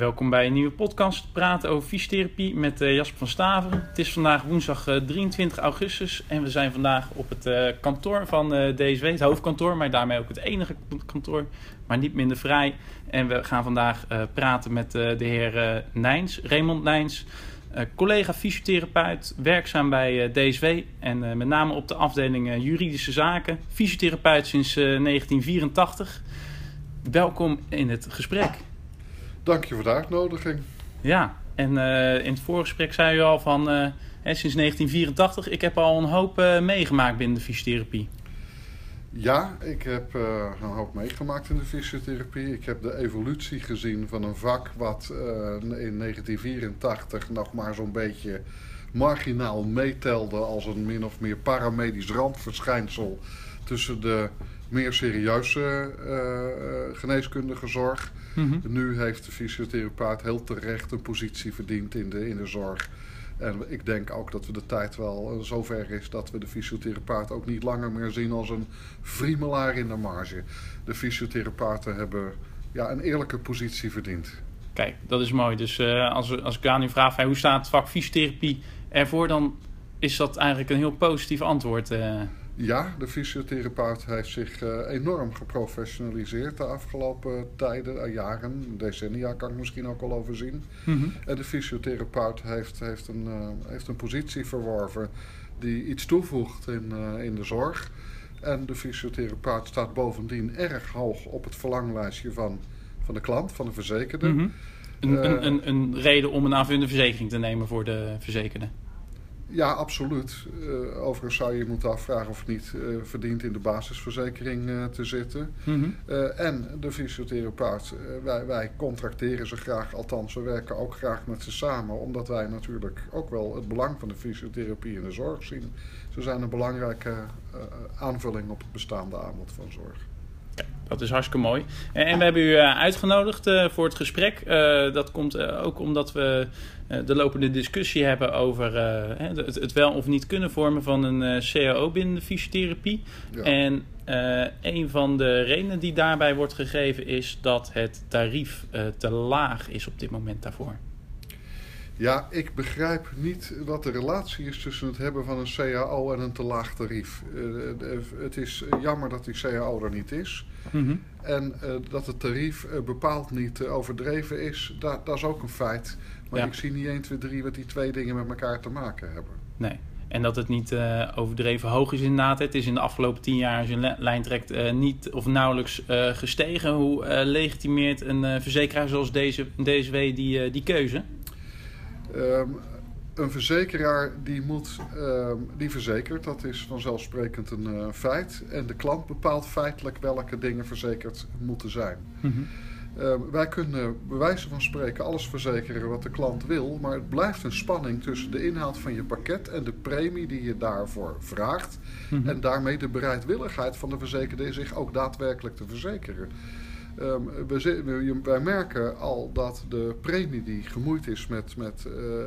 Welkom bij een nieuwe podcast Praten over fysiotherapie met uh, Jasper van Staveren. Het is vandaag woensdag uh, 23 augustus en we zijn vandaag op het uh, kantoor van DSW, het hoofdkantoor, maar daarmee ook het enige kantoor, maar niet minder vrij. En we gaan vandaag praten met de heer Nijns, Raymond Nijns, collega fysiotherapeut, werkzaam bij DSW en met name op de afdeling juridische zaken, fysiotherapeut sinds 1984. Welkom in het gesprek. Dank je voor de uitnodiging. Ja, en uh, in het voorgesprek zei u al van uh, hè, sinds 1984, ik heb al een hoop uh, meegemaakt binnen de fysiotherapie. Ja, ik heb een hoop meegemaakt in de fysiotherapie. Ik heb de evolutie gezien van een vak wat in 1984 nog maar zo'n beetje marginaal meetelde als een min of meer paramedisch randverschijnsel tussen de meer serieuze geneeskundige zorg Mhm. Nu heeft de fysiotherapeut heel terecht een positie verdiend in de, in de zorg. En ik denk ook dat we de tijd wel uh, zover is dat we de fysiotherapeut ook niet langer meer zien als een friemelaar in de marge. De fysiotherapeuten hebben ja, een eerlijke positie verdiend. Kijk, dat is mooi. Dus uh, als, als ik aan u vraag hoe staat het vak fysiotherapie ervoor, dan is dat eigenlijk een heel positief antwoord. Uh. Ja, de fysiotherapeut heeft zich uh, enorm geprofessionaliseerd de afgelopen tijden, uh, jaren, decennia kan ik misschien ook al overzien. Mm En de fysiotherapeut heeft, heeft, een, heeft een positie verworven die iets toevoegt in, in de zorg. En de fysiotherapeut staat bovendien erg hoog op het verlanglijstje van, van de klant, van de verzekerde. Mm -hmm. Een, een, een, reden om een aanvullende verzekering te nemen voor de verzekerde. Ja, absoluut. Uh, overigens zou je moeten afvragen of het niet uh, verdient in de basisverzekering uh, te zitten. Mm -hmm. en de fysiotherapeut, wij, wij contracteren ze graag, althans we werken ook graag met ze samen, omdat wij natuurlijk ook wel het belang van de fysiotherapie in de zorg zien. Ze zijn een belangrijke aanvulling op het bestaande aanbod van zorg. Dat is hartstikke mooi. En, en we hebben u uitgenodigd uh, voor het gesprek. Uh, dat komt ook omdat we de lopende discussie hebben over het, het, wel of niet kunnen vormen van een CAO binnen de fysiotherapie. Ja. En een van de redenen die daarbij wordt gegeven is dat het tarief te laag is op dit moment daarvoor. Ja, ik begrijp niet wat de relatie is tussen het hebben van een CAO en een te laag tarief. Uh, het is jammer dat die CAO er niet is. Mm -hmm. En uh, dat het tarief uh, bepaald niet overdreven is, dat, dat, is ook een feit. Maar ja. ik zie niet 1, 2, 3 wat die twee dingen met elkaar te maken hebben. Nee. En dat het niet overdreven hoog is inderdaad. Het is in de afgelopen tien jaar, als je een lijn trekt, niet of nauwelijks gestegen. Hoe legitimeert een verzekeraar zoals deze, DSW die, die keuze? Um, een verzekeraar die, moet, um, die verzekert, dat is vanzelfsprekend een uh, feit. En de klant bepaalt feitelijk welke dingen verzekerd moeten zijn. Mm -hmm. um, wij kunnen bij wijze van spreken alles verzekeren wat de klant wil, maar het blijft een spanning tussen de inhoud van je pakket en de premie die je daarvoor vraagt. Mm -hmm. En daarmee de bereidwilligheid van de verzekerde zich ook daadwerkelijk te verzekeren. Um, we, wij merken al dat de premie die gemoeid is met, met, uh,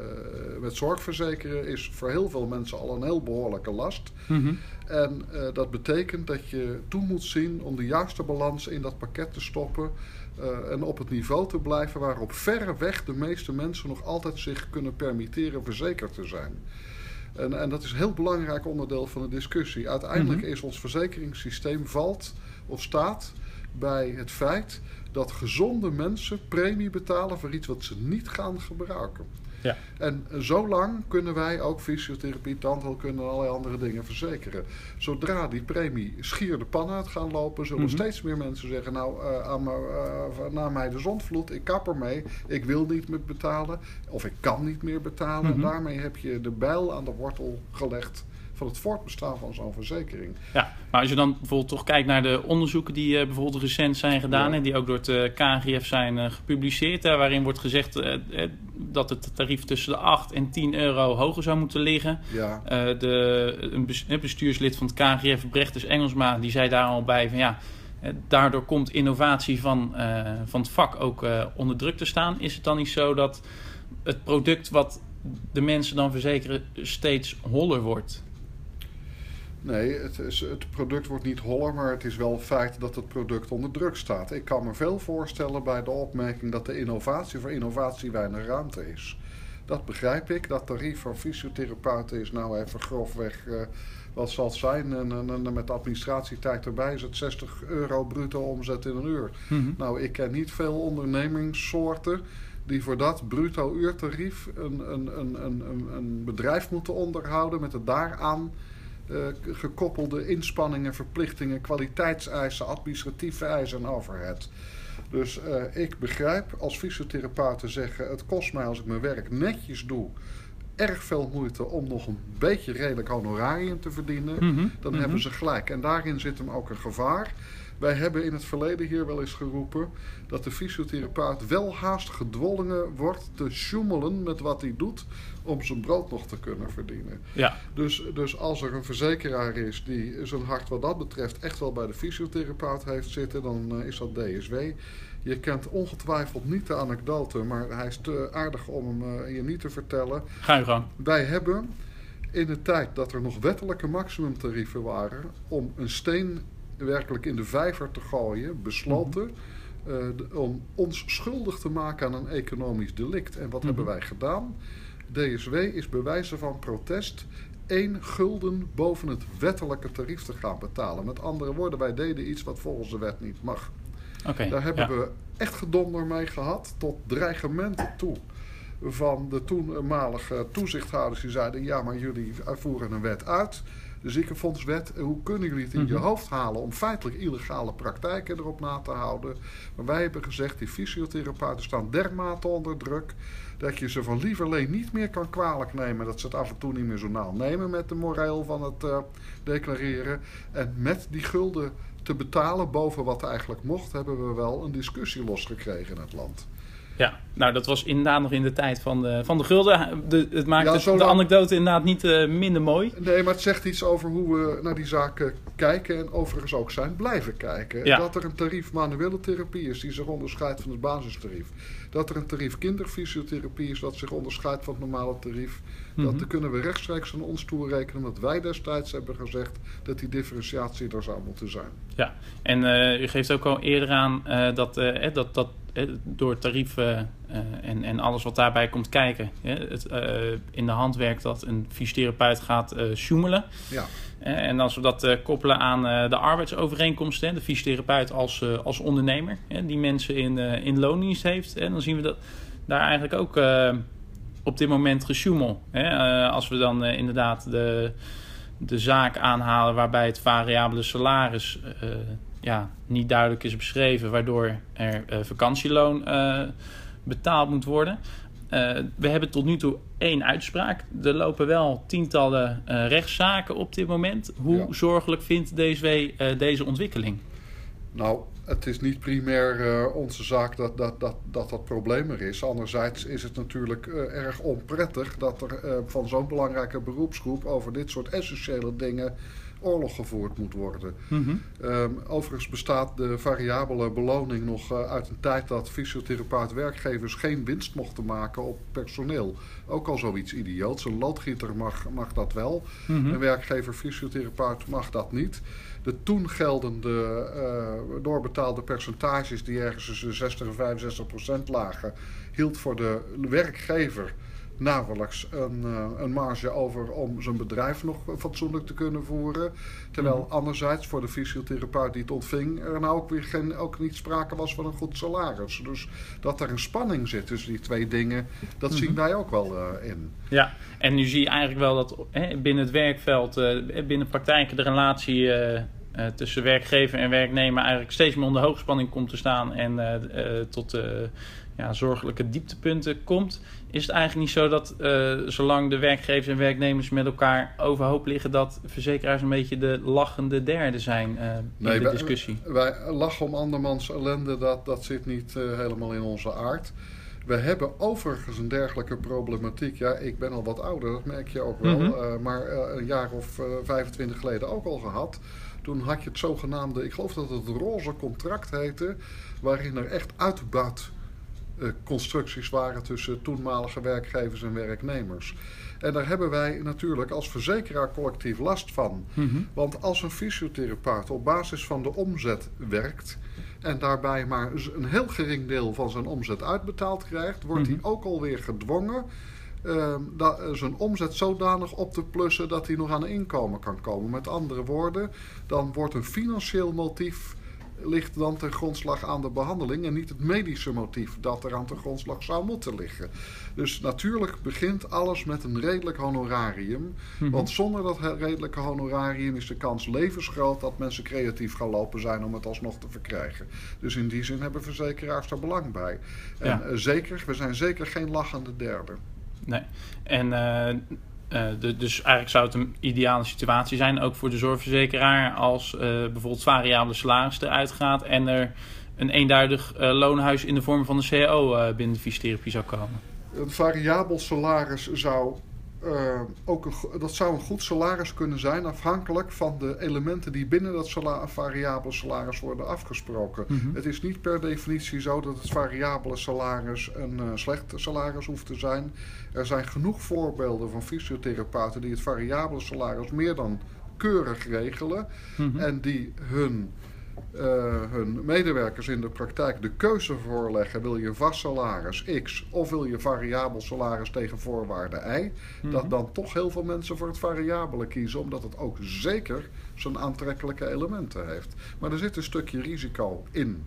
met zorgverzekeren... is voor heel veel mensen al een heel behoorlijke last. Mm -hmm. En uh, dat betekent dat je toe moet zien om de juiste balans in dat pakket te stoppen... Uh, en op het niveau te blijven waarop verreweg de meeste mensen nog altijd zich kunnen permitteren verzekerd te zijn. En, en dat is een heel belangrijk onderdeel van de discussie. Uiteindelijk mm -hmm. is ons verzekeringssysteem valt of staat bij het feit dat gezonde mensen premie betalen voor iets wat ze niet gaan gebruiken. Ja. En zolang kunnen wij ook fysiotherapie, tandheelkunde en allerlei andere dingen verzekeren. Zodra die premie schier de pan uit gaan lopen, zullen mm -hmm. steeds meer mensen zeggen: Nou, uh, aan me, uh, na mij de zondvloed, ik kap ermee, ik wil niet meer betalen, of ik kan niet meer betalen. Mm -hmm. Daarmee heb je de bijl aan de wortel gelegd van het voortbestaan van zo'n verzekering. Ja, maar als je dan bijvoorbeeld toch kijkt naar de onderzoeken die uh, bijvoorbeeld recent zijn gedaan ja. en die ook door het uh, KNGF zijn uh, gepubliceerd, waarin wordt gezegd dat het tarief tussen de 8 en 10 euro hoger zou moeten liggen. Ja. de, een bestuurslid van het KNGF, Brechtes Engelsma, die zei daar al bij van ja. Daardoor komt innovatie van, van het vak ook onder druk te staan. Is het dan niet zo dat het product wat de mensen dan verzekeren steeds holler wordt? Nee, het, is, het product wordt niet holler, maar het is wel een feit dat het product onder druk staat. Ik kan me veel voorstellen bij de opmerking dat de innovatie voor innovatie weinig ruimte is. Dat begrijp ik. Dat tarief voor fysiotherapeuten is nou even grofweg, uh, wat zal het zijn? En, en, en, met administratietijd erbij is het 60 euro bruto omzet in een uur. Mhm. Nou, ik ken niet veel ondernemingssoorten die voor dat bruto uurtarief een, een, een, een, een bedrijf moeten onderhouden met het daaraan gekoppelde inspanningen, verplichtingen, kwaliteitseisen, administratieve eisen en overhead. Dus uh, ik begrijp als fysiotherapeut te zeggen: het kost mij als ik mijn werk netjes doe. Erg veel moeite om nog een beetje redelijk honorarium te verdienen. Mhm, Dan mhm. hebben ze gelijk. En daarin zit hem ook een gevaar. Wij hebben in het verleden hier wel eens geroepen dat de fysiotherapeut wel haast gedwongen wordt te sjoemelen met wat hij doet om zijn brood nog te kunnen verdienen. Ja, Dus, dus als er een verzekeraar is die zijn hart wat dat betreft echt wel bij de fysiotherapeut heeft zitten, dan eh, is dat DSW. Je kent ongetwijfeld niet de anekdote, maar hij is te aardig om hem eh, je niet te vertellen. ga je gang. Wij hebben in de tijd dat er nog wettelijke maximumtarieven waren, om een steen werkelijk in de vijver te gooien, besloten eh, de- om ons schuldig te maken aan een economisch delict. En wat Mhm. hebben wij gedaan? DSW is bij wijze van protest één gulden boven het wettelijke tarief te gaan betalen. Met andere woorden, wij deden iets wat volgens de wet niet mag. Daar hebben ja. we echt gedonder mee gehad, tot dreigementen toe. Van de toenmalige toezichthouders die zeiden: ja, maar jullie voeren een wet uit. De ziekenfondswet. Hoe kunnen jullie het in je Mhm. hoofd halen om feitelijk illegale praktijken erop na te houden? Maar wij hebben gezegd: die fysiotherapeuten staan dermate onder druk. dat je ze van lieverlee niet meer kan kwalijk nemen. dat ze het af en toe niet meer zo nauw nemen met de moreel van het eh, declareren. En met die gulden te betalen boven wat eigenlijk mocht, hebben we wel een discussie losgekregen in het land. Ja, nou dat was inderdaad nog in de tijd van de, van de gulden. De, het maakt Ja, de anekdote inderdaad niet eh, minder mooi. Nee, maar het zegt iets over hoe we naar die zaken kijken en overigens ook zijn blijven kijken. Ja. Dat er een tarief manuele therapie is die zich onderscheidt van het basistarief. Dat er een tarief kinderfysiotherapie is dat zich onderscheidt van het normale tarief. Mhm. Dat kunnen we rechtstreeks aan ons toerekenen, omdat wij destijds hebben gezegd dat die differentiatie er zou moeten zijn. Ja, en eh, u geeft ook al eerder aan eh, dat, eh, eh, dat, dat eh, door tarieven eh, en, en alles wat daarbij komt kijken, eh, het eh, in de hand werkt dat een fysiotherapeut gaat eh sjoemelen. Ja. Eh, en als we dat eh, koppelen aan eh, de arbeidsovereenkomsten, hè, de fysiotherapeut als, eh, als ondernemer, hè, die mensen in, eh, in loondienst heeft, hè, dan zien we dat daar eigenlijk ook eh, op dit moment gesjoemel. Hè. Eh, als we dan eh, inderdaad de, de zaak aanhalen waarbij het variabele salaris eh, ja, niet duidelijk is beschreven, waardoor er eh, vakantieloon eh, betaald moet worden. Eh, we hebben tot nu toe één uitspraak. Er lopen wel tientallen rechtszaken op dit moment. Hoe Ja. zorgelijk vindt DSW eh, deze ontwikkeling? Nou, het is niet primair onze zaak dat dat, dat, dat dat probleem er is. Anderzijds is het natuurlijk erg onprettig dat er van zo'n belangrijke beroepsgroep over dit soort essentiële dingen oorlog gevoerd moet worden. Ehm, overigens bestaat de variabele beloning nog eh, uit een tijd dat fysiotherapeut-werkgevers geen winst mochten maken op personeel. Ook al zoiets idioots. Een loodgieter mag, mag dat wel. Mhm. Een werkgever fysiotherapeut mag dat niet. De toen geldende eh, doorbetaalde percentages die ergens tussen de 60 en 65 procent lagen, hield voor de werkgever nauwelijks een, eh, een marge over om zijn bedrijf nog fatsoenlijk te kunnen voeren. Terwijl Mhm. anderzijds voor de fysiotherapeut die het ontving er nou ook weer geen, ook niet sprake was van een goed salaris. Dus dat er een spanning zit tussen die twee dingen, dat Mhm. zien wij ook wel eh, in. Ja, en nu zie je eigenlijk wel dat hè, binnen het werkveld, eh, binnen praktijken, de relatie eh, eh, tussen werkgever en werknemer eigenlijk steeds meer onder hoogspanning komt te staan en eh, eh, tot eh, ja, zorgelijke dieptepunten komt. Is het eigenlijk niet zo dat eh, zolang de werkgevers en werknemers met elkaar overhoop liggen, dat verzekeraars een beetje de lachende derde zijn eh, in Nee, de wij- discussie? Wij lachen om andermans ellende, dat, dat zit niet eh, helemaal in onze aard. We hebben overigens een dergelijke problematiek. Ja, ik ben al wat ouder, dat merk je ook wel. Mhm. eh, maar eh, een jaar of eh, 25 geleden ook al gehad. Toen had je het zogenaamde, ik geloof dat het roze contract heette, waarin er echt uitbuit constructies waren tussen toenmalige werkgevers en werknemers. En daar hebben wij natuurlijk als verzekeraar collectief last van. Mhm. Want als een fysiotherapeut op basis van de omzet werkt en daarbij maar een heel gering deel van zijn omzet uitbetaald krijgt, wordt Mhm. hij ook alweer gedwongen dat, eh, zijn omzet zodanig op te plussen dat hij nog aan een inkomen kan komen. Met andere woorden, dan wordt een financieel motief ligt dan ten grondslag aan de behandeling en niet het medische motief dat er aan ten grondslag zou moeten liggen. Dus natuurlijk begint alles met een redelijk honorarium. Mhm. Want zonder dat redelijke honorarium is de kans levensgroot dat mensen creatief gaan lopen zijn om het alsnog te verkrijgen. Dus in die zin hebben verzekeraars daar belang bij. En Ja. eh, zeker, we zijn zeker geen lachende derde. Nee. En eh, eh, de, dus eigenlijk zou het een ideale situatie zijn, ook voor de zorgverzekeraar, als eh, bijvoorbeeld variabele salaris eruit gaat en er een eenduidig loonhuis in de vorm van een CAO binnen de fysiotherapie zou komen. Een variabel salaris zou eh, ook een, dat zou een goed salaris kunnen zijn, afhankelijk van de elementen die binnen dat sala- variabele salaris worden afgesproken. Mhm. Het is niet per definitie zo dat het variabele salaris een eh, slecht salaris hoeft te zijn. Er zijn genoeg voorbeelden van fysiotherapeuten die het variabele salaris meer dan keurig regelen Mhm. en die hun, eh, hun medewerkers in de praktijk de keuze voorleggen: wil je vast salaris X of wil je variabel salaris tegen voorwaarde Y? Mhm. Dat dan toch heel veel mensen voor het variabele kiezen, omdat het ook zeker zijn aantrekkelijke elementen heeft. Maar er zit een stukje risico in.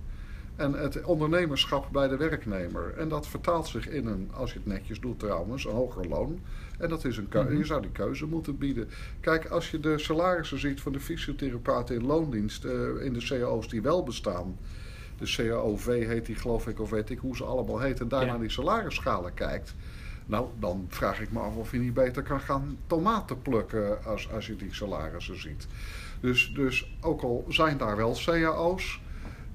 En het ondernemerschap bij de werknemer. En dat vertaalt zich in een, als je het netjes doet trouwens, een hoger loon. En dat is een keu- Mhm. je zou die keuze moeten bieden. Kijk, als je de salarissen ziet van de fysiotherapeuten in loondienst, eh, in de cao's die wel bestaan. De CAOV heet die geloof ik, of weet ik hoe ze allemaal heten. En daar Ja. naar die salarisschalen kijkt. Nou, dan vraag ik me af of je niet beter kan gaan tomaten plukken als, als je die salarissen ziet. Dus, dus ook al zijn daar wel cao's,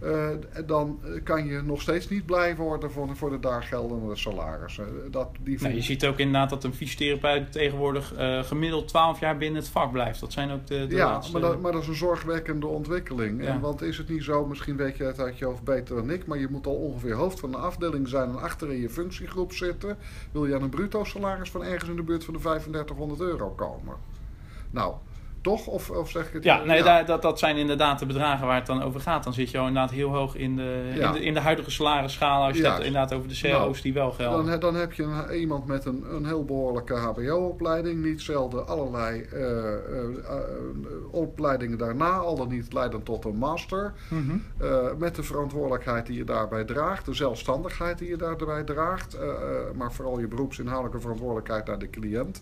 eh, dan kan je nog steeds niet blij worden voor, voor de daar geldende salarissen. Dat, die je ziet ook inderdaad dat een fysiotherapeut tegenwoordig eh, gemiddeld 12 jaar binnen het vak blijft. Dat zijn ook de, de ja, laatste... maar dat, maar dat is een zorgwekkende ontwikkeling. Ja. En, want is het niet zo, misschien weet je het uit je hoofd beter dan ik, maar je moet al ongeveer hoofd van een afdeling zijn en achter in je functiegroep zitten. Wil je aan een bruto salaris van ergens in de buurt van de 3500 euro komen? Nou, toch? Of, of zeg ik het Ja, nee, Daar, dat, dat zijn inderdaad de bedragen waar het dan over gaat. Dan zit je al inderdaad heel hoog in de, Ja. in de, in de huidige salarisschaal. Als je het inderdaad over de CO's Nou, die wel Dan, gelden. he- dan heb je een, iemand met een, een heel behoorlijke HBO-opleiding. Niet zelden allerlei eh, eh, eh, opleidingen daarna, al dan niet leidend tot een master. Mhm. Met de verantwoordelijkheid die je daarbij draagt, de zelfstandigheid die je daarbij draagt, maar vooral je beroepsinhoudelijke verantwoordelijkheid naar de cliënt.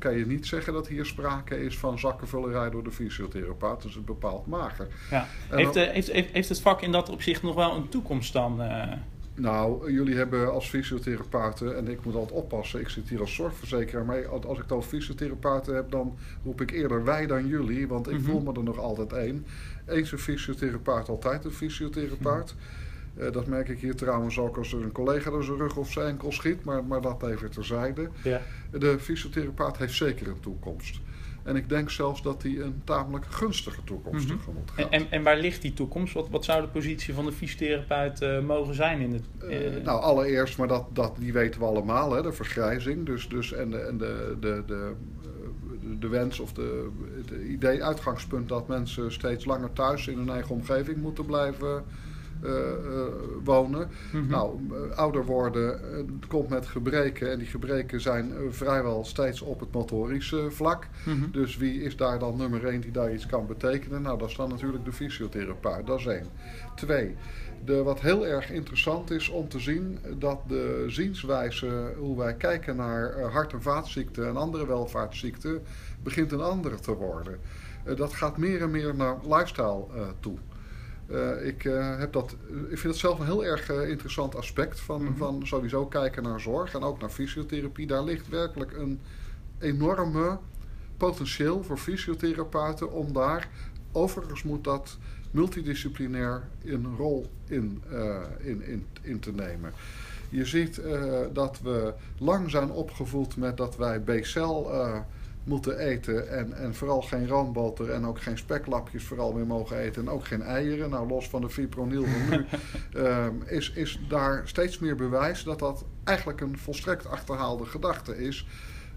Kan je niet zeggen dat hier sprake is van zakkenvullerij door de fysiotherapeut. Dus het bepaalt mager. Ja. En Heeft, dan- eh, heeft, heeft, heeft het vak in dat opzicht nog wel een toekomst dan? eh? Nou, jullie hebben als fysiotherapeuten, en ik moet altijd oppassen, ik zit hier als zorgverzekeraar, maar als ik dan fysiotherapeuten heb, dan roep ik eerder wij dan jullie, want ik Mhm. voel me er nog altijd één. Eens een fysiotherapeut, altijd een fysiotherapeut. Eh, dat merk ik hier trouwens ook als er een collega door zijn rug of zijn enkel schiet, maar, maar dat even terzijde. ja. De fysiotherapeut heeft zeker een toekomst. En ik denk zelfs dat hij een tamelijk gunstige toekomst Mhm. tegemoet gaat. en, en, en waar ligt die toekomst? Wat, wat zou de positie van de fysiotherapeut eh, mogen zijn in het... Eh, nou, allereerst, maar dat, dat, die weten we allemaal, hè, de vergrijzing. Dus, dus, en de, en de, de, de, de, wens of de, de idee, uitgangspunt dat mensen steeds langer thuis in hun eigen omgeving moeten blijven eh, wonen. mhm. Nou, eh, ouder worden komt met gebreken en die gebreken zijn vrijwel steeds op het motorische vlak. Mhm. Dus wie is daar dan nummer één die daar iets kan betekenen? Nou, dat is dan natuurlijk de fysiotherapeut. Dat is één. Twee. De, wat heel erg interessant is om te zien dat de zienswijze, hoe wij kijken naar hart- en vaatziekten en andere welvaartsziekten, begint een andere te worden. Dat gaat meer en meer naar lifestyle toe. Eh, ik, eh, heb dat, ik vind het zelf een heel erg eh, interessant aspect van, Mhm. van sowieso kijken naar zorg en ook naar fysiotherapie. Daar ligt werkelijk een enorme potentieel voor fysiotherapeuten om daar. Overigens moet dat multidisciplinair een rol in, in, in, in te nemen. Je ziet dat we lang zijn opgevoed met dat wij B-cel eh, moeten eten. En, en vooral geen roomboter en ook geen speklapjes vooral meer mogen eten. En ook geen eieren. Nou, los van de fipronil van nu. Ehm, is, is daar steeds meer bewijs dat dat eigenlijk een volstrekt achterhaalde gedachte is.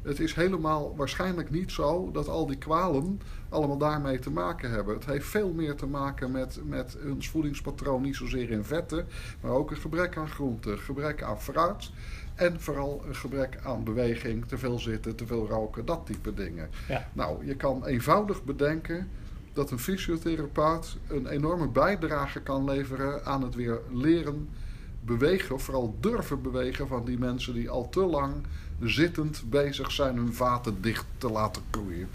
Het is helemaal waarschijnlijk niet zo dat al die kwalen allemaal daarmee te maken hebben. Het heeft veel meer te maken met, met ons voedingspatroon, niet zozeer in vetten, maar ook een gebrek aan groenten, gebrek aan fruit. En vooral een gebrek aan beweging, te veel zitten, te veel roken, dat type dingen. Ja. Nou, je kan eenvoudig bedenken dat een fysiotherapeut een enorme bijdrage kan leveren aan het weer leren bewegen, vooral durven bewegen van die mensen die al te lang zittend bezig zijn hun vaten dicht te laten groeien.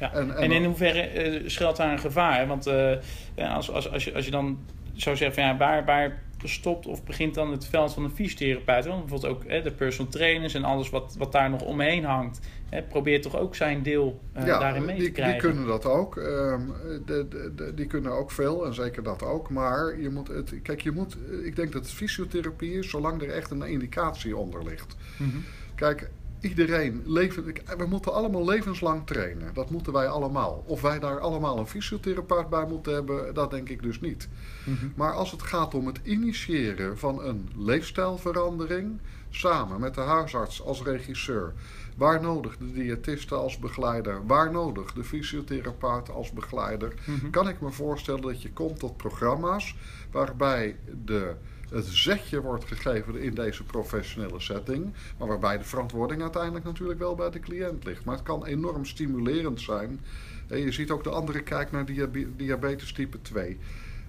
Ja. En, en, in hoeverre uh, schuilt daar een gevaar? Want uh, als, als, als, je, als je dan zou zeggen, van, ja, waar, waar stopt of begint dan het veld van een fysiotherapeut? Want bijvoorbeeld ook hè, de personal trainers en alles wat, wat daar nog omheen hangt. Hè, probeert toch ook zijn deel uh, ja, daarin mee die, te krijgen? Die kunnen dat ook. Um, de, de, de, die kunnen ook veel en zeker dat ook. Maar je moet het, kijk, je moet, ik denk dat fysiotherapie is zolang er echt een indicatie onder ligt. Mm -hmm. Kijk, iedereen, leven, we moeten allemaal levenslang trainen. Dat moeten wij allemaal. Of wij daar allemaal een fysiotherapeut bij moeten hebben, dat denk ik dus niet. Mm -hmm. Maar als het gaat om het initiëren van een leefstijlverandering, samen met de huisarts als regisseur, waar nodig de diëtiste als begeleider, waar nodig de fysiotherapeut als begeleider, mm -hmm. kan ik me voorstellen dat je komt tot programma's waarbij de het zetje wordt gegeven in deze professionele setting. Maar waarbij de verantwoording uiteindelijk natuurlijk wel bij de cliënt ligt. Maar het kan enorm stimulerend zijn. En je ziet ook de andere kijk naar diabetes type 2.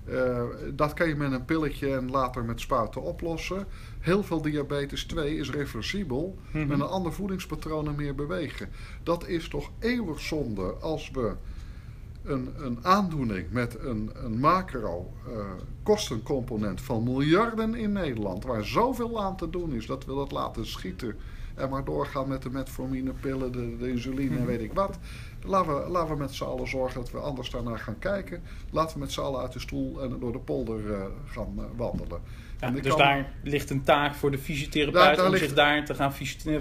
Uh, dat kan je met een pilletje en later met spuiten oplossen. Heel veel diabetes 2 is reversibel mm -hmm. met een ander voedingspatroon en meer bewegen. Dat is toch eeuwig zonde als we een, een aandoening met een, een macro uh, kostencomponent van miljarden in Nederland, waar zoveel aan te doen is dat we dat laten schieten en maar doorgaan met de metforminepillen, de, de insuline en weet ik wat. Laten we, laten we met z'n allen zorgen dat we anders daarnaar gaan kijken. Laten we met z'n allen uit de stoel en door de polder uh, gaan uh, wandelen. Ja, dus kan... daar ligt een taak voor de fysiotherapeut daar, daar om ligt... zich daar te gaan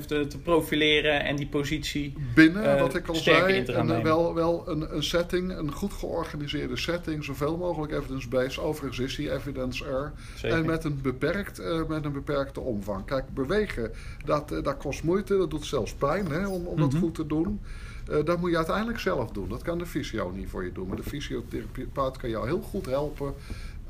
te, te, profileren en die positie binnen, uh, wat ik al zei, en, wel, wel een, een setting, een goed georganiseerde setting, zoveel mogelijk evidence-based. Overigens is die evidence er. Zeker. En met een, beperkt, uh, met een beperkte omvang. Kijk, bewegen, dat, uh, dat kost moeite, dat doet zelfs pijn hè, om, om mm -hmm. dat goed te doen. Uh, dat moet je uiteindelijk zelf doen. Dat kan de fysio niet voor je doen. Maar de fysiotherapeut kan jou heel goed helpen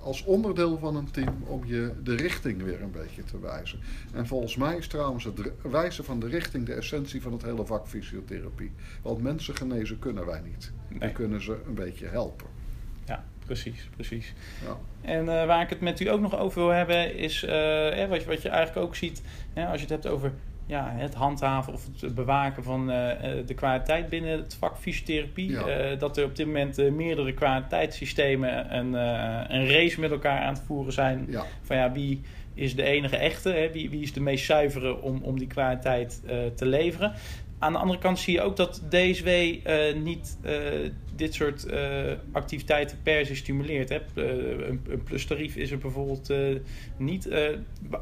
als onderdeel van een team om je de richting weer een beetje te wijzen. En volgens mij is trouwens het wijzen van de richting de essentie van het hele vak fysiotherapie. Want mensen genezen kunnen wij niet. Nee. We kunnen ze een beetje helpen. Ja, precies, precies. Ja. En uh, waar ik het met u ook nog over wil hebben is, uh, wat, je, wat je eigenlijk ook ziet, als je het hebt over ja, het handhaven of het bewaken van uh, de kwaliteit binnen het vak fysiotherapie. Ja. Uh, dat er op dit moment uh, meerdere kwaliteitssystemen een, een race met elkaar aan het voeren zijn. Ja. Van ja, wie is de enige echte? Hè? Wie, wie is de meest zuivere om, om die kwaliteit te leveren? Aan de andere kant zie je ook dat DSW niet dit soort activiteiten per se stimuleert. Hè? een, een plustarief is er bijvoorbeeld niet.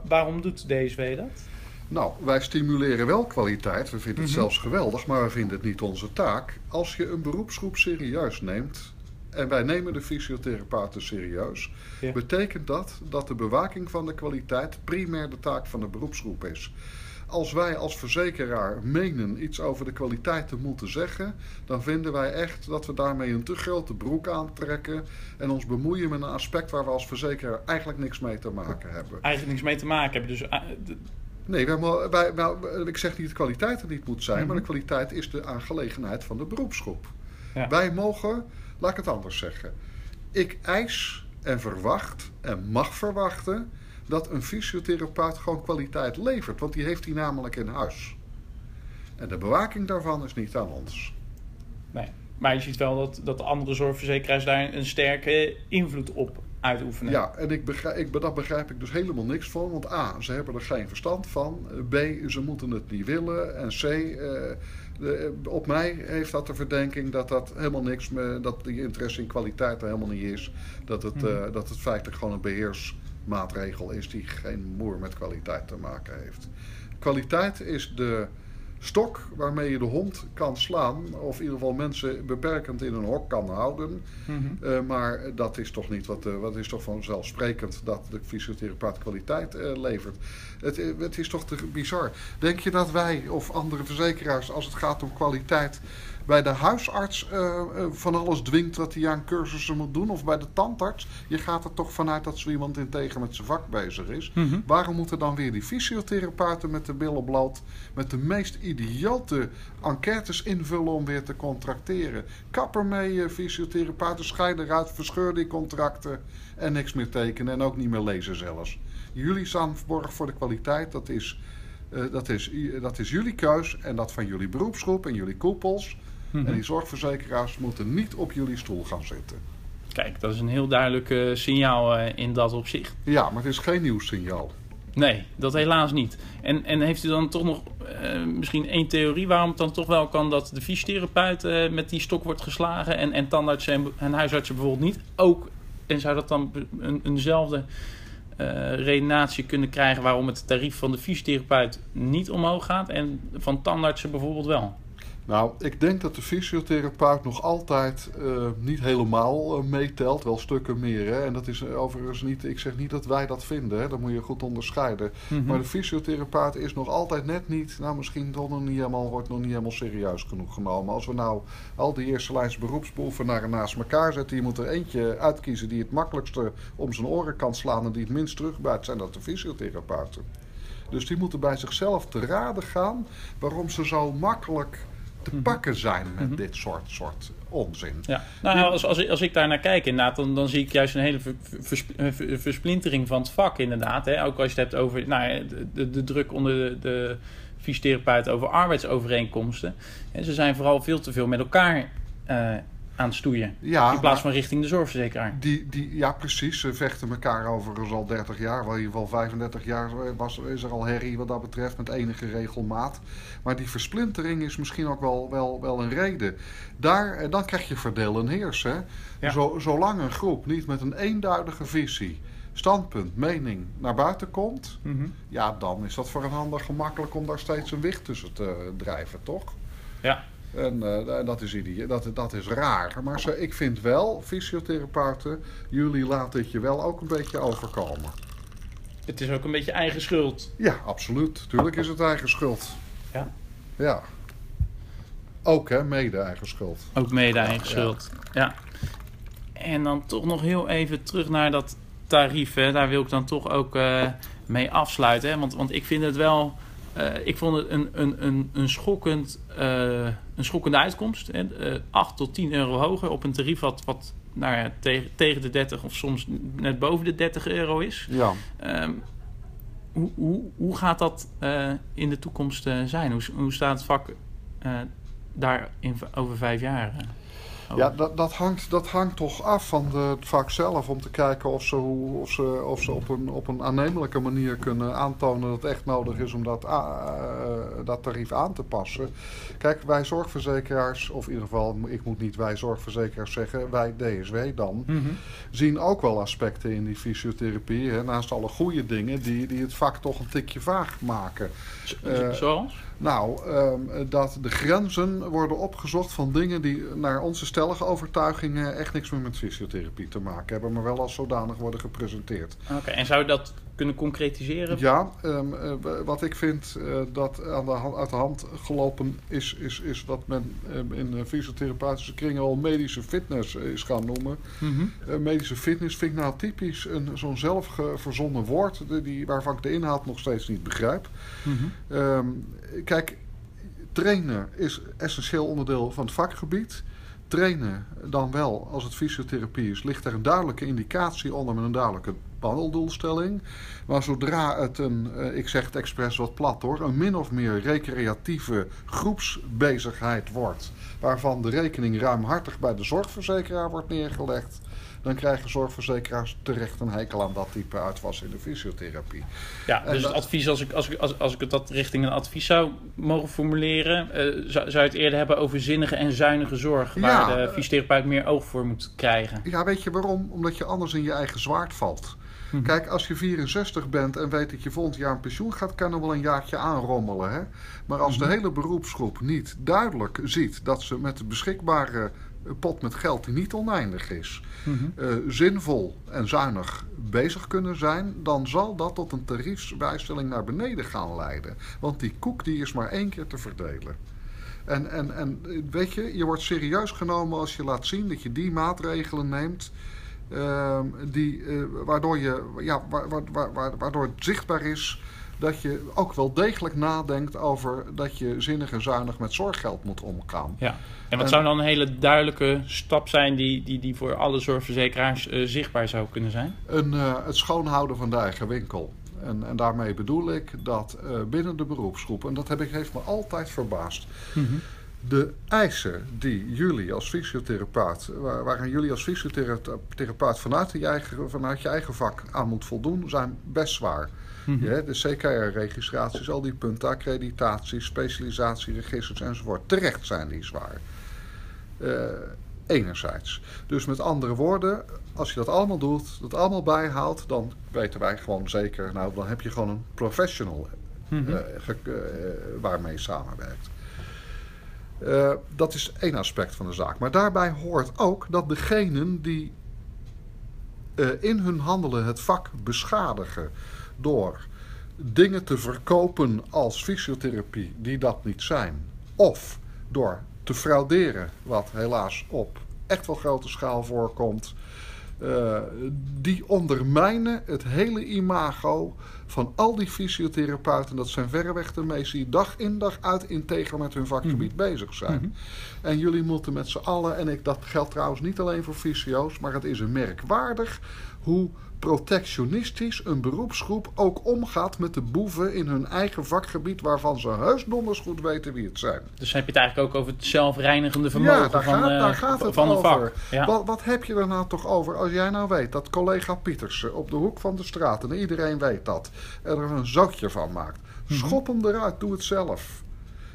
waarom doet DSW dat? Nou, wij stimuleren wel kwaliteit. We vinden het mm -hmm. zelfs geweldig, maar we vinden het niet onze taak. Als je een beroepsgroep serieus neemt, en wij nemen de fysiotherapeuten serieus, ja. betekent dat dat de bewaking van de kwaliteit primair de taak van de beroepsgroep is. Als wij als verzekeraar menen iets over de kwaliteit te moeten zeggen, dan vinden wij echt dat we daarmee een te grote broek aantrekken en ons bemoeien met een aspect waar we als verzekeraar eigenlijk niks mee te maken hebben. Eigenlijk niks mee te maken hebben. Dus Nee, wij, wij, wij, ik zeg niet dat de kwaliteit er niet moet zijn, mm -hmm. maar de kwaliteit is de aangelegenheid van de beroepsgroep. Ja. Wij mogen, laat ik het anders zeggen. Ik eis en verwacht en mag verwachten dat een fysiotherapeut gewoon kwaliteit levert, want die heeft hij namelijk in huis. En de bewaking daarvan is niet aan ons. Nee, maar je ziet wel dat, dat de andere zorgverzekeraars daar een sterke invloed op uitoefenen. Ja, en ik begrijp, ik, dat begrijp ik dus helemaal niks van. Want A, ze hebben er geen verstand van. B, ze moeten het niet willen. En C, uh, de, op mij heeft dat de verdenking dat dat helemaal niks meer, dat die interesse in kwaliteit er helemaal niet is. Dat het, hmm. uh, dat het feitelijk gewoon een beheersmaatregel is die geen moer met kwaliteit te maken heeft. Kwaliteit is de stok waarmee je de hond kan slaan. Of in ieder geval mensen beperkend in een hok kan houden. Mhm. Eh, maar dat is toch niet wat, eh, wat is toch vanzelfsprekend dat de fysiotherapeut kwaliteit eh, levert. Het, het is toch te bizar. Denk je dat wij of andere verzekeraars, als het gaat om kwaliteit, bij de huisarts eh, eh, van alles dwingt wat hij aan cursussen moet doen? Of bij de tandarts? Je gaat er toch vanuit dat zo iemand integer met zijn vak bezig is. Mhm. Waarom moeten dan weer die fysiotherapeuten met de billen bloot, met de meest idiote enquêtes invullen om weer te contracteren? Kapper mee, eh, fysiotherapeuten, scheiden eruit, verscheur die contracten en niks meer tekenen en ook niet meer lezen zelfs. Jullie staan borg voor de kwaliteit, dat is, dat, is, dat is jullie keus en dat van jullie beroepsgroep en jullie koepels. En die zorgverzekeraars moeten niet op jullie stoel gaan zitten. Kijk, dat is een heel duidelijk eh, signaal eh, in dat opzicht. Ja, maar het is geen nieuw signaal. Nee, dat helaas niet. En, en heeft u dan toch nog eh, misschien één theorie waarom het dan toch wel kan dat de fysiotherapeut met die stok wordt geslagen en, en tandartsen en, en huisartsen bijvoorbeeld niet? Ook, en zou dat dan een, eenzelfde redenatie kunnen krijgen waarom het tarief van de fysiotherapeut niet omhoog gaat en van tandartsen bijvoorbeeld wel? Nou, ik denk dat de fysiotherapeut nog altijd eh, niet helemaal eh, meetelt, wel stukken meer. Hè? En dat is eh, overigens niet, ik zeg niet dat wij dat vinden, hè? dat moet je goed onderscheiden. Mhm. Maar de fysiotherapeut is nog altijd net niet, nou misschien toch nog niet helemaal, wordt nog niet helemaal serieus genoeg genomen. Als we nou al die eerste lijns beroepsbeoefenaren naast elkaar zetten, je moet er eentje uitkiezen die het makkelijkste om zijn oren kan slaan en die het minst terugbuit, zijn dat de fysiotherapeuten. Dus die moeten bij zichzelf te raden gaan waarom ze zo makkelijk te Mhm. pakken zijn met Mhm. dit soort, soort onzin. Ja, nou, als, als, ik- als ik daar naar kijk, inderdaad, dan, dan zie ik juist een hele ver- eh, ver- versplintering van het vak, inderdaad. Hè? Ook als je het hebt over nou, de, de, de druk onder de, de fysiotherapeuten over arbeidsovereenkomsten. En ze zijn vooral veel te veel met elkaar eh, aan het stoeien. Ja, in plaats van richting de zorgverzekeraar. die, die, ja, precies. Ze vechten elkaar overigens al 30 jaar. Wel in ieder geval 35 jaar was, is er al herrie wat dat betreft met enige regelmaat. Maar die versplintering is misschien ook wel, wel, wel een reden. Daar, eh, dan krijg je verdeel en heers. Hè? Ja. Zo, zolang een groep niet met een eenduidige visie, standpunt, mening naar buiten komt... Mhm. Ja, dan is dat voor een ander gemakkelijk om daar steeds een wicht tussen te drijven, toch? Ja. En eh, dat, is idee, dat, dat is raar. Maar ze, ik vind wel, fysiotherapeuten, jullie laten het je wel ook een beetje overkomen. Het is ook een beetje eigen schuld. Ja, absoluut. Tuurlijk is het eigen schuld. Ja. Ja. Ook hè, mede eigen schuld. Ook mede eigen schuld. Ja. En dan toch nog heel even terug naar dat tarief. Hè. Daar wil ik dan toch ook eh, mee afsluiten. Hè. Want, want ik vind het wel... eh, ik vond het een, een, een, een, schokkend, eh, een schokkende uitkomst. Hè. Eh, 8 tot 10 euro hoger op een tarief wat, wat nou ja, tegen, tegen de 30 of soms net boven de 30 euro is. Ja. Ehm, hoe, hoe, hoe gaat dat in de toekomst zijn? Hoe, hoe staat het vak daar in, over vijf jaar? Over? Ja, dat, dat, hangt, dat hangt toch af van de, het vak zelf om te kijken of ze, hoe- of ze, of ze op, een, op een aannemelijke manier kunnen aantonen dat het echt nodig is om dat, eh, dat tarief aan te passen. Kijk, wij zorgverzekeraars, of in ieder geval, ik moet niet wij zorgverzekeraars zeggen, wij DSW dan, Mhm. zien ook wel aspecten in die fysiotherapie. Hè, naast alle goede dingen die, die het vak toch een tikje vaag maken. Z- Eh, Zoals? Nou, ehm, dat de grenzen worden opgezocht van dingen die naar onze stellige overtuigingen echt niks meer met fysiotherapie te maken hebben, maar wel als zodanig worden gepresenteerd. Oké, en zou je dat kunnen concretiseren? Ja, ehm, eh, wat ik vind eh, dat aan de hand, uit de hand gelopen is, is, is wat men ehm, in fysiotherapeutische kringen al medische fitness eh, is gaan noemen. Mhm. Medische fitness vind ik nou typisch een, zo'n zelfverzonnen woord, die- waarvan ik de inhoud nog steeds niet begrijp. Mhm. Kijk, trainen is essentieel onderdeel van het vakgebied. Trainen dan wel, als het fysiotherapie is, ligt er een duidelijke indicatie onder met een duidelijke behandeldoelstelling. Maar zodra het een, eh, ik zeg het expres wat plat hoor, een min of meer recreatieve groepsbezigheid wordt, waarvan de rekening ruimhartig bij de zorgverzekeraar wordt neergelegd, dan krijgen zorgverzekeraars terecht een hekel aan dat type uitwas in de fysiotherapie. Ja, dus dat- het advies, als ik, als, ik, als, als ik het dat richting een advies zou mogen formuleren, eh, zou, zou je het eerder hebben over zinnige en zuinige zorg, waar Ja. de fysiotherapeut meer oog voor moet krijgen. Ja, weet je waarom? Omdat je anders in je eigen zwaard valt. Mhm. Kijk, als je 64 bent en weet dat je volgend jaar een pensioen gaat, kan er wel een jaartje aanrommelen. Hè? Maar als de Mhm. hele beroepsgroep niet duidelijk ziet dat ze met de beschikbare pot met geld die niet oneindig is, Mhm. eh, zinvol en zuinig bezig kunnen zijn, dan zal dat tot een tariefsbijstelling naar beneden gaan leiden. Want die koek die is maar één keer te verdelen. En, en, en eh, weet je, je wordt serieus genomen als je laat zien dat je die maatregelen neemt. Ehm, die, eh, waardoor, je, ja, wa- wa- wa- wa- waardoor het zichtbaar is dat je ook wel degelijk nadenkt over dat je zinnig en zuinig met zorggeld moet omgaan. Ja. En wat En- zou dan een hele duidelijke stap zijn die, die, die voor alle zorgverzekeraars eh, zichtbaar zou kunnen zijn? Een, eh, het schoonhouden van de eigen winkel. En, en daarmee bedoel ik dat binnen de beroepsgroep, en dat heb ik, heeft me altijd verbaasd, de eisen die jullie als fysiotherapeut, waar- waaraan jullie als fysiotherapeut vanuit, je eigen, vanuit je eigen vak aan moet voldoen, zijn best zwaar. Mhm. Ja, de CKR-registraties, al die punten, accreditaties, specialisatieregisters enzovoort. Terecht zijn die zwaar. Eh, enerzijds. Dus met andere woorden, als je dat allemaal doet, dat allemaal bijhaalt, dan weten wij gewoon zeker, nou dan heb je gewoon een professional Mhm. eh, eh, waarmee je samenwerkt. Eh, dat is één aspect van de zaak. Maar daarbij hoort ook dat degenen die eh, in hun handelen het vak beschadigen door dingen te verkopen als fysiotherapie die dat niet zijn, of door te frauderen, wat helaas op echt wel grote schaal voorkomt, eh, die ondermijnen het hele imago van al die fysiotherapeuten. Dat zijn verreweg de meesten die dag in dag uit integer met hun vakgebied bezig zijn. Mhm. En jullie moeten met z'n allen, en ik, dat geldt trouwens niet alleen voor fysio's, maar het is een merkwaardig hoe protectionistisch een beroepsgroep ook omgaat met de boeven in hun eigen vakgebied, waarvan ze heus donders goed weten wie het zijn. Dus heb je het eigenlijk ook over het zelfreinigende vermogen Ja, daar van, gaat- eh, daar gaat het van een over. vak. Ja. Wat, wat heb je er nou toch over als jij nou weet dat collega Pietersen op de hoek van de straat, en iedereen weet dat, er een zootje van maakt. Schop hem eruit, doe het zelf.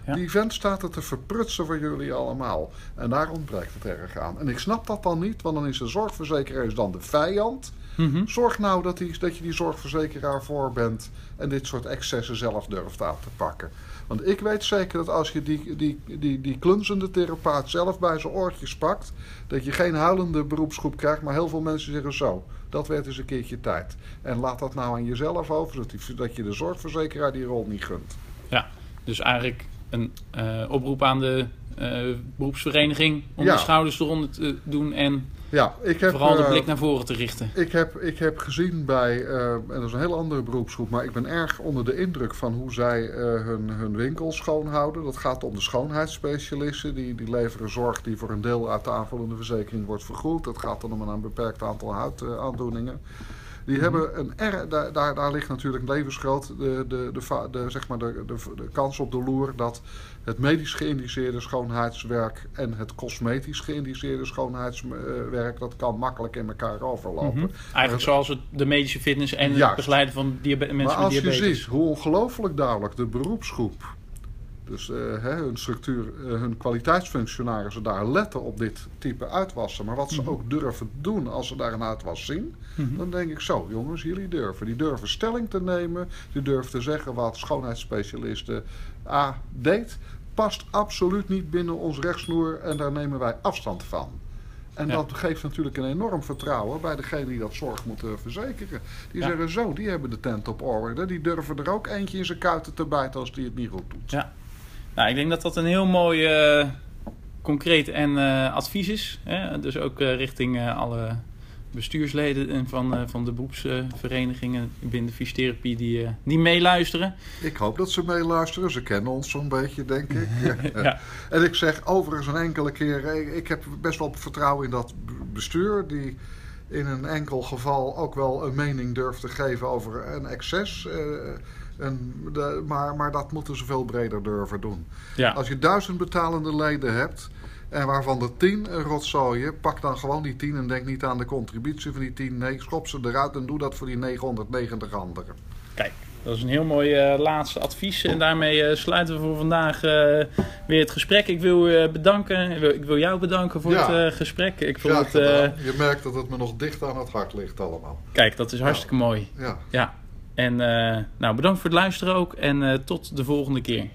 Ja. Die vent staat er te verprutsen voor jullie allemaal. En daar ontbreekt het erg aan. En ik snap dat dan niet, want dan is de zorgverzekeraar is dan de vijand. Mhm. Zorg nou dat, die, dat je die zorgverzekeraar voor bent en dit soort excessen zelf durft aan te pakken. Want ik weet zeker dat als je die, die, die, die klunzende therapeut zelf bij zijn oortjes pakt, dat je geen huilende beroepsgroep krijgt, maar heel veel mensen zeggen zo. Dat werd eens een keertje tijd. En laat dat nou aan jezelf over, zodat die- dat je de zorgverzekeraar die rol niet gunt. Ja, dus eigenlijk een eh, oproep aan de eh, beroepsvereniging om Ja. de schouders eronder te doen en Ja, ik heb, vooral de eh, blik naar voren te richten. Ik heb, ik heb gezien bij, en dat is een heel andere beroepsgroep, maar ik ben erg onder de indruk van hoe zij hun, hun winkel schoonhouden. Dat gaat om de schoonheidsspecialisten, die, die leveren zorg die voor een deel uit de aanvullende verzekering wordt vergoed. Dat gaat dan om een beperkt aantal huidaandoeningen. Die hebben een er, daar, daar, daar ligt natuurlijk levensgroot de, de, de, zeg maar de, de, kans op de loer dat het medisch geïndiceerde schoonheidswerk en het cosmetisch geïndiceerde schoonheidswerk, dat kan makkelijk in elkaar overlopen. Mhm. Eigenlijk zoals het, de medische fitness en het begeleiden van diabe- mensen Maar met als je diabetes. ziet hoe ongelooflijk duidelijk de beroepsgroep, dus eh, hè, hun structuur, eh, hun kwaliteitsfunctionarissen daar letten op dit type uitwassen, maar wat ze Mhm. ook durven doen als ze daar een uitwas zien, Mhm. dan denk ik zo, jongens, jullie durven. Die durven stelling te nemen, die durven te zeggen wat schoonheidsspecialisten A deed, past absoluut niet binnen ons rechtsnoer en daar nemen wij afstand van. En Ja. dat geeft natuurlijk een enorm vertrouwen bij degene die dat zorg moeten verzekeren. Die Ja. zeggen zo, die hebben de tent op orde. Die durven er ook eentje in zijn kuiten te bijten als die het niet goed doet. Ja. Nou, ik denk dat dat een heel mooi eh, concreet en eh, advies is. Hè? Dus ook eh, richting alle bestuursleden en van, van de beroepsverenigingen binnen de fysiotherapie die, die meeluisteren. Ik hoop dat ze meeluisteren. Ze kennen ons zo'n beetje, denk ik. Ja. En ik zeg overigens een enkele keer... ik- heb best wel vertrouwen in dat bestuur... die in een enkel geval ook wel een mening durft te geven over een excess... En maar, maar dat moeten ze veel breder durven doen. Ja. Als je duizend betalende leden hebt, en waarvan er tien rotzooien. Pak dan gewoon die tien en denk niet aan de contributie van die tien. Nee, schop ze eruit en doe dat voor die 990 anderen. Kijk, dat is een heel mooi eh, laatste advies. En daarmee eh, sluiten we voor vandaag eh, weer het gesprek. Ik wil u bedanken. Ik wil, jou bedanken voor het gesprek. Ik vond ja, je merkt dat het me nog dicht aan het hart ligt allemaal. Kijk, dat is hartstikke ja. mooi. Ja. En eh, nou, bedankt voor het luisteren ook en eh, tot de volgende keer.